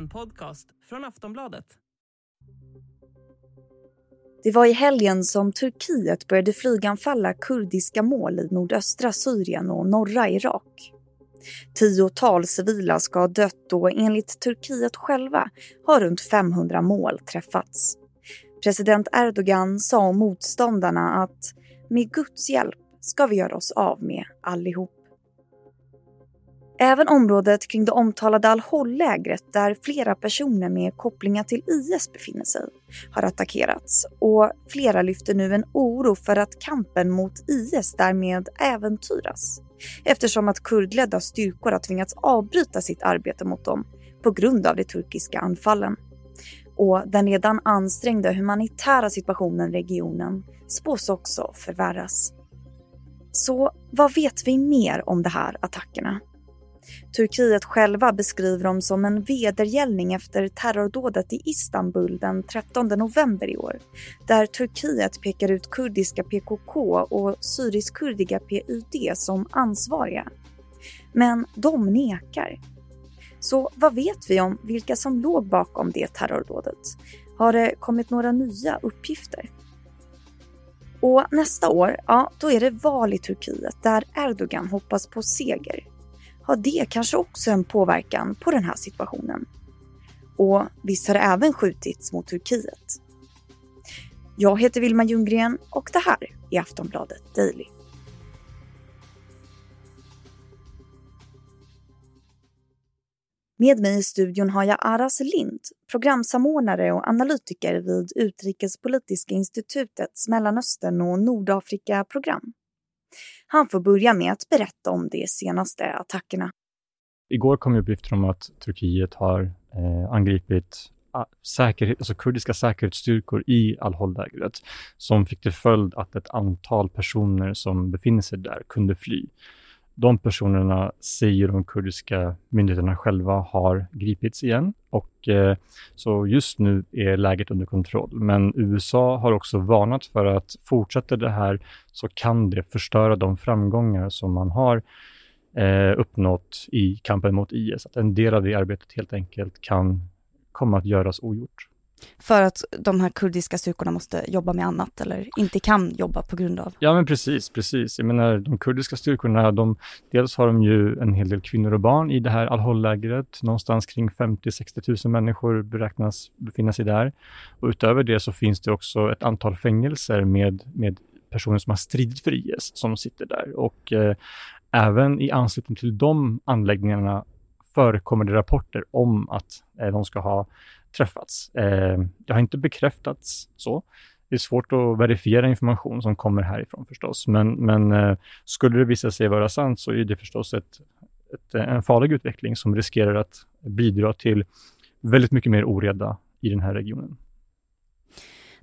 En podcast från Aftonbladet. Det var i helgen som Turkiet började flyganfalla kurdiska mål i nordöstra Syrien och norra Irak. Tiotals civila ska ha dött och enligt Turkiet själva har runt 500 mål träffats. President Erdogan sa om motståndarna att med Guds hjälp ska vi göra oss av med allihop. Även området kring det omtalade Al-Hol-lägret där flera personer med kopplingar till IS befinner sig har attackerats och flera lyfter nu en oro för att kampen mot IS därmed äventyras eftersom att kurdledda styrkor har tvingats avbryta sitt arbete mot dem på grund av de turkiska anfallen. Och den redan ansträngda humanitära situationen i regionen spås också förvärras. Så vad vet vi mer om de här attackerna? Turkiet själva beskriver dem som en vedergällning efter terrordådet i Istanbul den 13 november i år, där Turkiet pekar ut kurdiska PKK och syrisk-kurdiga PYD som ansvariga. Men de nekar. Så vad vet vi om vilka som låg bakom det terrordådet? Har det kommit några nya uppgifter? Och nästa år, ja, då är det val i Turkiet där Erdogan hoppas på seger har det kanske också en påverkan på den här situationen. Och visst har det även skjutits mot Turkiet. Jag heter Vilma Ljunggren och det här är Aftonbladet Daily. Med mig i studion har jag Aras Lind, programsamordnare och analytiker vid Utrikespolitiska institutets Mellanöstern och Nordafrika-program. Han får börja med att berätta om de senaste attackerna. Igår kom uppgifter om att Turkiet har eh, angripit ah, säkerhet, alltså kurdiska säkerhetsstyrkor i Al-Hol-lägret som fick till följd att ett antal personer som befinner sig där kunde fly de personerna säger de kurdiska myndigheterna själva har gripits igen och eh, så just nu är läget under kontroll. Men USA har också varnat för att fortsätter det här så kan det förstöra de framgångar som man har eh, uppnått i kampen mot IS. Att en del av det arbetet helt enkelt kan komma att göras ogjort. För att de här kurdiska styrkorna måste jobba med annat eller inte kan jobba på grund av? Ja men precis, precis. Jag menar de kurdiska styrkorna, de, dels har de ju en hel del kvinnor och barn i det här Al-Hol-lägret. Någonstans kring 50-60 000 människor beräknas befinna sig där. Och utöver det så finns det också ett antal fängelser med, med personer som har stridit för IS som sitter där. Och eh, även i anslutning till de anläggningarna förekommer det rapporter om att eh, de ska ha träffats. Eh, det har inte bekräftats så. Det är svårt att verifiera information som kommer härifrån förstås, men, men eh, skulle det visa sig vara sant så är det förstås ett, ett, eh, en farlig utveckling som riskerar att bidra till väldigt mycket mer oreda i den här regionen.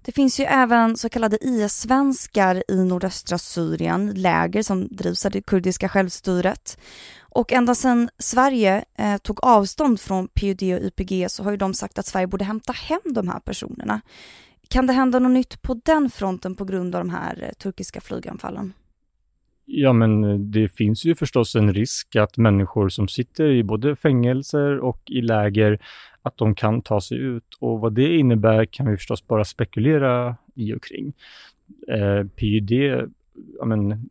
Det finns ju även så kallade IS-svenskar i nordöstra Syrien, läger som drivs av det kurdiska självstyret. Och ända sedan Sverige eh, tog avstånd från PUD och YPG så har ju de sagt att Sverige borde hämta hem de här personerna. Kan det hända något nytt på den fronten på grund av de här eh, turkiska flyganfallen? Ja, men eh, det finns ju förstås en risk att människor som sitter i både fängelser och i läger, att de kan ta sig ut. Och vad det innebär kan vi förstås bara spekulera i och kring. Eh, PYD men,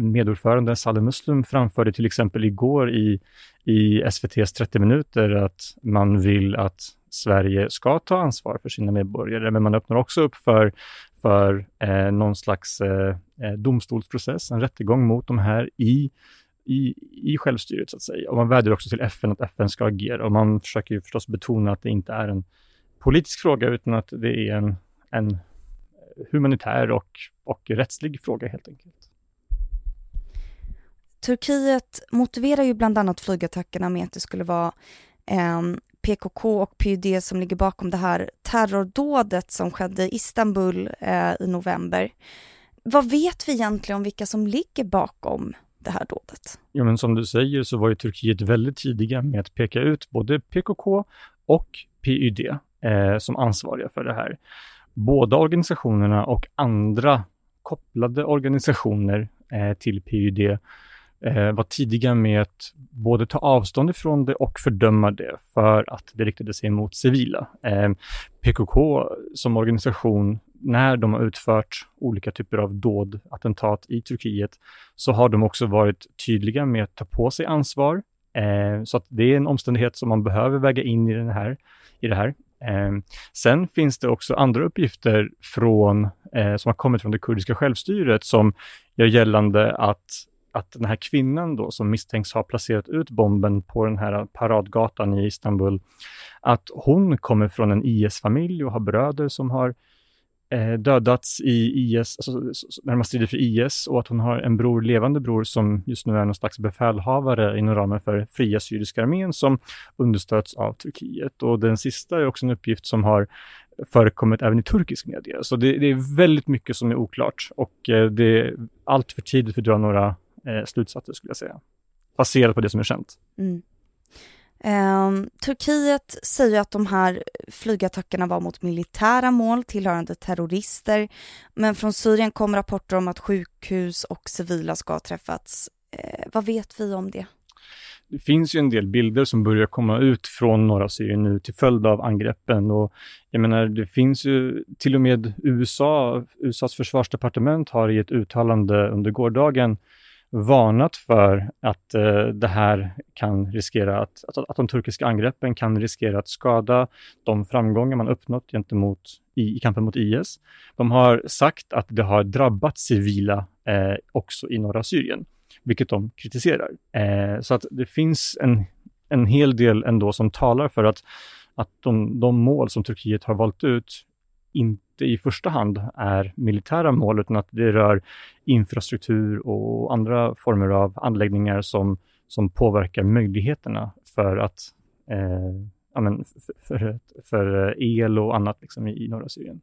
medordförande Saleh Muslim framförde till exempel igår i, i SVTs 30 minuter att man vill att Sverige ska ta ansvar för sina medborgare, men man öppnar också upp för, för eh, någon slags eh, eh domstolsprocess, en rättegång mot de här i, i, i självstyret så att säga. Och man vädjar också till FN att FN ska agera och man försöker ju förstås betona att det inte är en politisk fråga utan att det är en, en humanitär och, och rättslig fråga helt enkelt. Turkiet motiverar ju bland annat flygattackerna med att det skulle vara eh, PKK och PYD som ligger bakom det här terrordådet som skedde i Istanbul eh, i november. Vad vet vi egentligen om vilka som ligger bakom det här dådet? Ja, men som du säger så var ju Turkiet väldigt tidiga med att peka ut både PKK och PYD eh, som ansvariga för det här. Båda organisationerna och andra kopplade organisationer eh, till PYD eh, var tidiga med att både ta avstånd ifrån det och fördöma det för att det riktade sig mot civila. Eh, PKK som organisation, när de har utfört olika typer av dåd, attentat i Turkiet, så har de också varit tydliga med att ta på sig ansvar. Eh, så att det är en omständighet som man behöver väga in i, den här, i det här. Eh, sen finns det också andra uppgifter från, eh, som har kommit från det kurdiska självstyret som gör gällande att att den här kvinnan då som misstänks ha placerat ut bomben på den här paradgatan i Istanbul, att hon kommer från en IS-familj och har bröder som har eh, Eh, dödats i IS, alltså, när man strider för IS och att hon har en bror, levande bror som just nu är någon slags befälhavare inom ramen för Fria Syriska armén som understöds av Turkiet. Och den sista är också en uppgift som har förekommit även i turkisk media. Så det, det är väldigt mycket som är oklart och eh, det är allt för tidigt för att dra några eh, slutsatser skulle jag säga. Baserat på det som är känt. Mm. Eh, Turkiet säger att de här flygattackerna var mot militära mål tillhörande terrorister. Men från Syrien kom rapporter om att sjukhus och civila ska ha träffats. Eh, vad vet vi om det? Det finns ju en del bilder som börjar komma ut från norra Syrien nu till följd av angreppen och jag menar, det finns ju till och med USA, USAs försvarsdepartement har i ett uttalande under gårdagen varnat för att eh, det här kan riskera att, att, att de turkiska angreppen kan riskera att skada de framgångar man uppnått gentemot i, i kampen mot IS. De har sagt att det har drabbat civila eh, också i norra Syrien, vilket de kritiserar. Eh, så att det finns en, en hel del ändå som talar för att, att de, de mål som Turkiet har valt ut inte i första hand är militära mål, utan att det rör infrastruktur och andra former av anläggningar som, som påverkar möjligheterna för att eh, ja, men för, för, för, el och annat liksom i, i norra Syrien.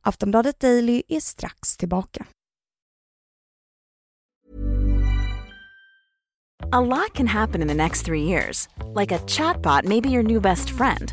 Aftonbladet Daily är strax tillbaka. A lot can happen in the next three years. Like a chatbot may be your new best friend.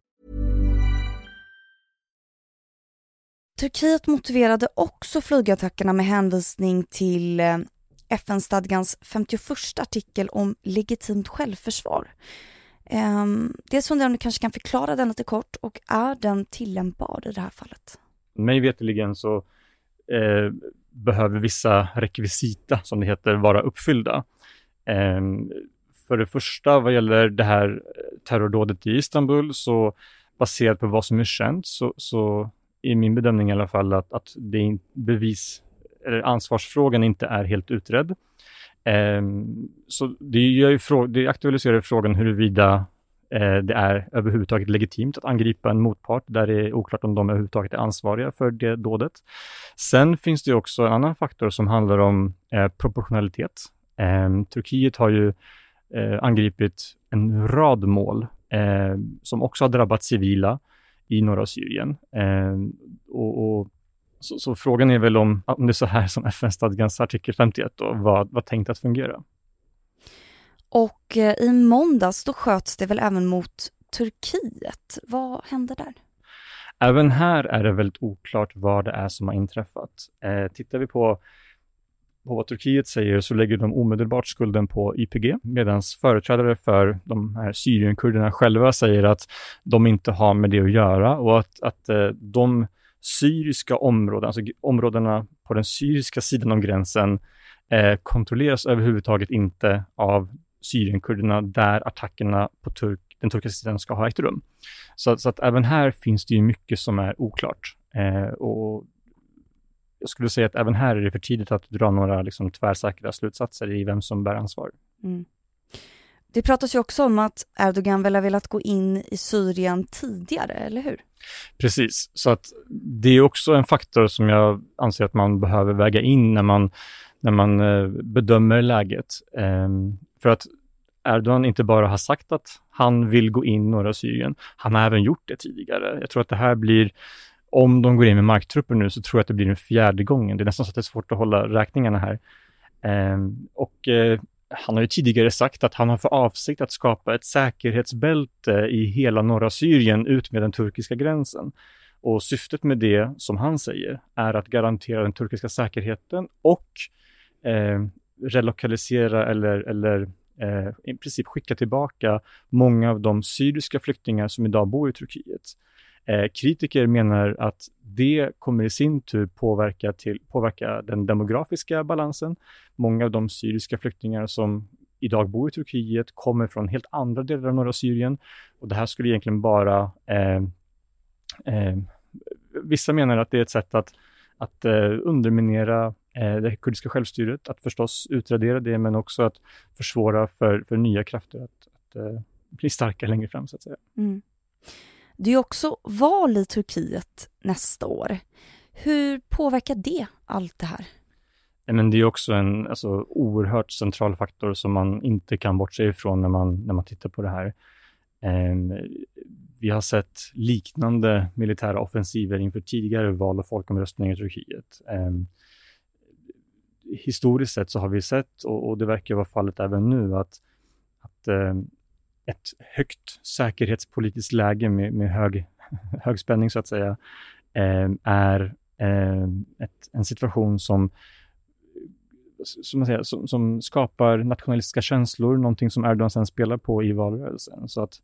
Turkiet motiverade också flygattackerna med hänvisning till eh, FN-stadgans 51 artikel om legitimt självförsvar. Ehm, um, dels undrar jag om du kanske kan förklara den lite kort och är den tillämpbar i det här fallet? Mig veterligen så eh, behöver vissa rekvisita, som det heter, vara uppfyllda. Eh, för det första, vad gäller det här eh, terrordådet i Istanbul, så baserat på vad som är känt så, så i min bedömning i alla fall att, att det är bevis, eller ansvarsfrågan inte är helt utredd. Eh, så det, gör det aktualiserar frågan huruvida eh, det är överhuvudtaget legitimt att angripa en motpart där det är oklart om de överhuvudtaget är ansvariga för det dådet. Sen finns det också en annan faktor som handlar om eh, proportionalitet. Eh, Turkiet har ju eh, angripit en rad mål eh, som också har drabbat civila i norra Syrien. Eh, och, och så, så, frågan är väl om, om det är så här som FN-stadgans artikel 51 då, var, var tänkt att fungera. Och eh, i måndags då sköts det väl även mot Turkiet. Vad hände där? Även här är det väldigt oklart vad det är som har inträffat. Eh, tittar vi på, på vad Turkiet säger så lägger de omedelbart skulden på YPG, medan företrädare för de här Syrienkurderna själva säger att de inte har med det att göra och att, att eh, de syriska områdena, alltså områdena på den syriska sidan om gränsen, eh, kontrolleras överhuvudtaget inte av Syrienkurderna där attackerna på turk, den turkiska sidan ska ha ägt rum. Så, så, att även här finns det ju mycket som är oklart. Eh, och jag skulle säga att även här är det för tidigt att dra några liksom, tvärsäkra slutsatser i vem som bär ansvar. Mm. Det pratas ju också om att Erdogan väl har velat gå in i Syrien tidigare, eller hur? Precis, så att det är också en faktor som jag anser att man behöver väga in när man, när man eh, bedömer läget. Ehm, för att Erdogan inte bara har sagt att han vill gå in i norra Syrien, han har även gjort det tidigare. Jag tror att det här blir, om de går in med marktrupper nu, så tror jag att det blir den fjärde gången. Det är nästan så att det är svårt att hålla räkningarna här. Eh, och eh, han har ju tidigare sagt att han har för avsikt att skapa ett säkerhetsbälte i hela norra Syrien ut med den turkiska gränsen. Och syftet med det, som han säger, är att garantera den turkiska säkerheten och eh, relokalisera eller, eller eh, i princip skicka tillbaka många av de syriska flyktingar som idag bor i Turkiet. Eh, kritiker menar att det kommer i sin tur påverka, till, påverka den demografiska balansen. Många av de syriska flyktingar som idag bor i Turkiet kommer från helt andra delar av norra Syrien och det här skulle egentligen bara eh, eh, Vissa menar att det är ett sätt att, att eh, underminera eh, det kurdiska självstyret, att förstås utradera det, men också att försvåra för, för nya krafter att, att eh, bli starka längre fram, så att säga. Mm. Det är också val i Turkiet nästa år. Hur påverkar det allt det här? Men det är också en alltså, oerhört central faktor som man inte kan bortse ifrån när man, när man tittar på det här. Eh, vi har sett liknande militära offensiver inför tidigare val och folkomröstningar i Turkiet. Eh, historiskt sett så har vi sett, och, och, det verkar vara fallet även nu, att, att eh, ett högt säkerhetspolitiskt läge med, med hög, hög spänning så att säga, eh, är eh, ett, en situation som som, man säger, som, som, skapar nationalistiska känslor, någonting som Erdogan sen spelar på i valrörelsen. Så att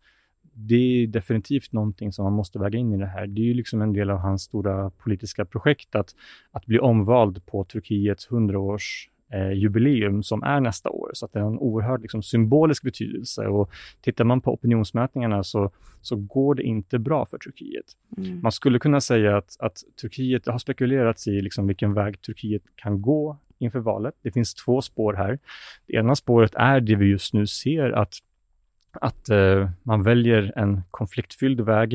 det är definitivt någonting som man måste väga in i det här. Det är ju liksom en del av hans stora politiska projekt att, att bli omvald på Turkiets 100-års eh, jubileum som är nästa år. Så det har en oerhört liksom, symbolisk betydelse. Och tittar man på opinionsmätningarna så, så går det inte bra för Turkiet. Mm. Man skulle kunna säga att, att Turkiet, det har spekulerats i liksom vilken väg Turkiet kan gå inför valet. Det finns två spår här. Det ena spåret är det vi just nu ser att, att eh, man väljer en konfliktfylld väg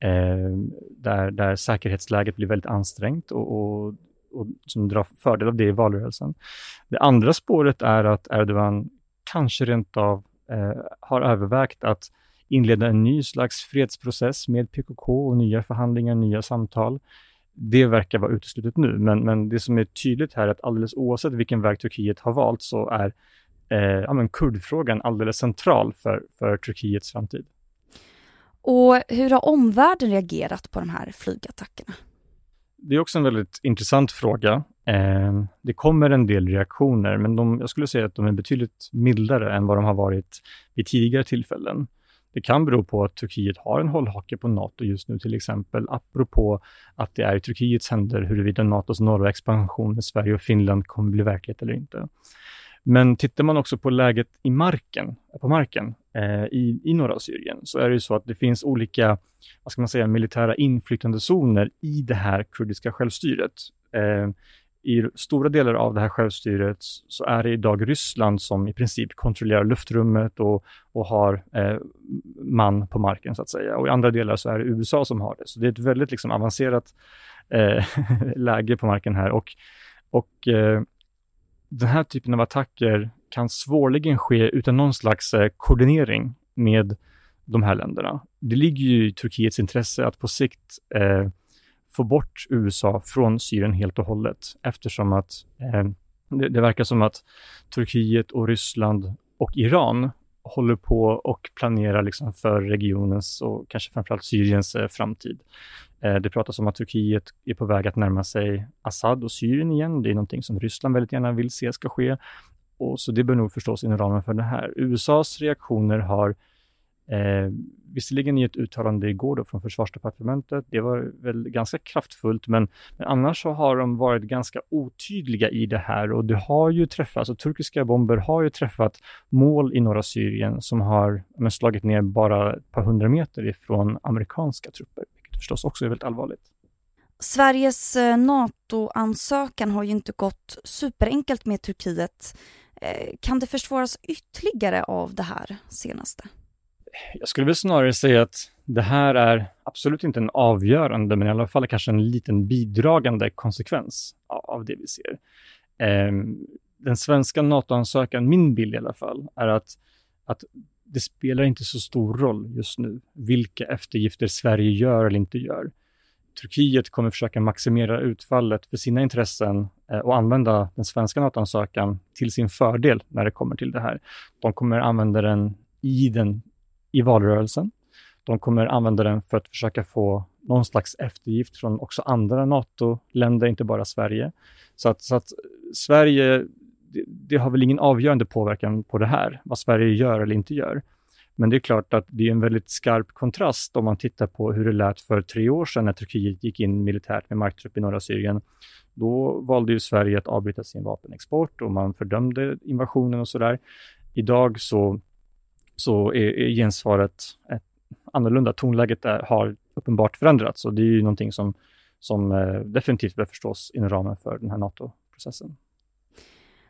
eh, där, där säkerhetsläget blir väldigt ansträngt och, och och som drar fördel av det i valrörelsen. Det andra spåret är att Erdogan kanske rent av eh, har övervägt att inleda en ny slags fredsprocess med PKK och nya förhandlingar, nya samtal. Det verkar vara uteslutet nu, men, men det som är tydligt här är att alldeles oavsett vilken väg Turkiet har valt så är eh, ja, men kurdfrågan alldeles central för, för Turkiets framtid. Och hur har omvärlden reagerat på de här flygattackerna? Det är också en väldigt intressant fråga. Eh, det kommer en del reaktioner, men de, jag skulle säga att de är betydligt mildare än vad de har varit vid tidigare tillfällen. Det kan bero på att Turkiet har en hållhake på NATO just nu till exempel, apropå att det är i Turkiets händer huruvida NATOs norra expansion med Sverige och Finland kommer bli verklighet eller inte. Men tittar man också på läget i marken, på marken eh, i, i norra Syrien så är det ju så att det finns olika, vad ska man säga, militära inflytandezoner i det här kurdiska självstyret. Eh, I stora delar av det här självstyret så är det idag Ryssland som i princip kontrollerar luftrummet och, och har eh, man på marken så att säga. Och i andra delar så är det USA som har det. Så det är ett väldigt liksom, avancerat eh, läge på marken här och, och eh, den här typen av attacker kan svårligen ske utan någon slags eh, koordinering med de här länderna. Det ligger ju i Turkiets intresse att på sikt eh, få bort USA från Syrien helt och hållet eftersom att eh, det, det, verkar som att Turkiet och Ryssland och Iran håller på och planerar liksom för regionens och kanske framförallt Syriens eh, framtid. Eh, det pratas om att Turkiet är på väg att närma sig Assad och Syrien igen. Det är någonting som Ryssland väldigt gärna vill se ska ske. Och så det bör nog förstås inom ramen för det här. USAs reaktioner har eh, visserligen i ett uttalande igår då från försvarsdepartementet, det var väl ganska kraftfullt, men, men annars så har de varit ganska otydliga i det här och det har ju träffat, alltså turkiska bomber har ju träffat mål i norra Syrien som har men, slagit ner bara ett par hundra meter ifrån amerikanska trupper vilket förstås också är väldigt allvarligt. Sveriges eh, NATO-ansökan har ju inte gått superenkelt med Turkiet. Eh, kan det försvåras ytterligare av det här senaste? Jag skulle väl snarare säga att det här är absolut inte en avgörande, men i alla fall kanske en liten bidragande konsekvens av det vi ser. Ehm, den svenska NATO-ansökan, min bild i alla fall, är att att det spelar inte så stor roll just nu vilka eftergifter Sverige gör eller inte gör. Turkiet kommer försöka maximera utfallet för sina intressen eh, och använda den svenska NATO-ansökan till sin fördel när det kommer till det här. De kommer använda den i, den, i valrörelsen. De kommer använda den för att försöka få någon slags eftergift från också andra NATO-länder, inte bara Sverige. Så att, så att Sverige, det, det, har väl ingen avgörande påverkan på det här, vad Sverige gör eller inte gör. Men det är klart att det är en väldigt skarp kontrast om man tittar på hur det lät för tre år sedan när Turkiet gick in militärt med marktrupp i norra Syrien. Då valde ju Sverige att avbryta sin vapenexport och man fördömde invasionen och sådär. Idag så, så är, är gensvaret ett annorlunda. Tonläget är, har uppenbart förändrats och det är ju någonting som, som eh, definitivt bör förstås inom ramen för den här NATO-processen.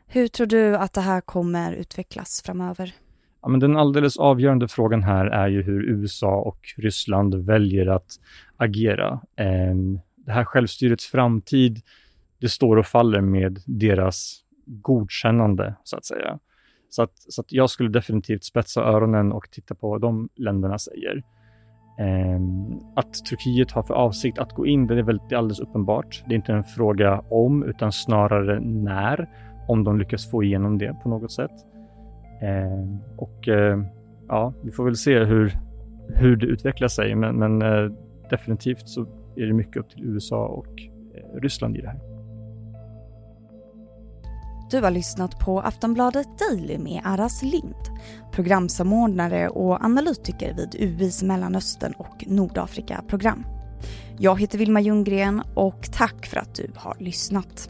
Hur tror du att det här kommer utvecklas framöver? Ja, men den alldeles avgörande frågan här är ju hur USA och Ryssland väljer att agera. Ehm, det här självstyrets framtid, det står och faller med deras godkännande, så att säga. Så att, så att jag skulle definitivt spetsa öronen och titta på vad de länderna säger. Eh, att Turkiet har för avsikt att gå in, det är väl alldeles uppenbart. Det är inte en fråga om, utan snarare när, om de lyckas få igenom det på något sätt. Eh, och eh, ja, vi får väl se hur, hur det utvecklar sig, men, men eh, definitivt så är det mycket upp till USA och eh, Ryssland i det här. Du har lyssnat på Aftonbladet Daily med Aras Lind, programsamordnare och analytiker vid UIs Mellanöstern och Nordafrika-program. Jag heter Vilma Ljunggren och tack för att du har lyssnat.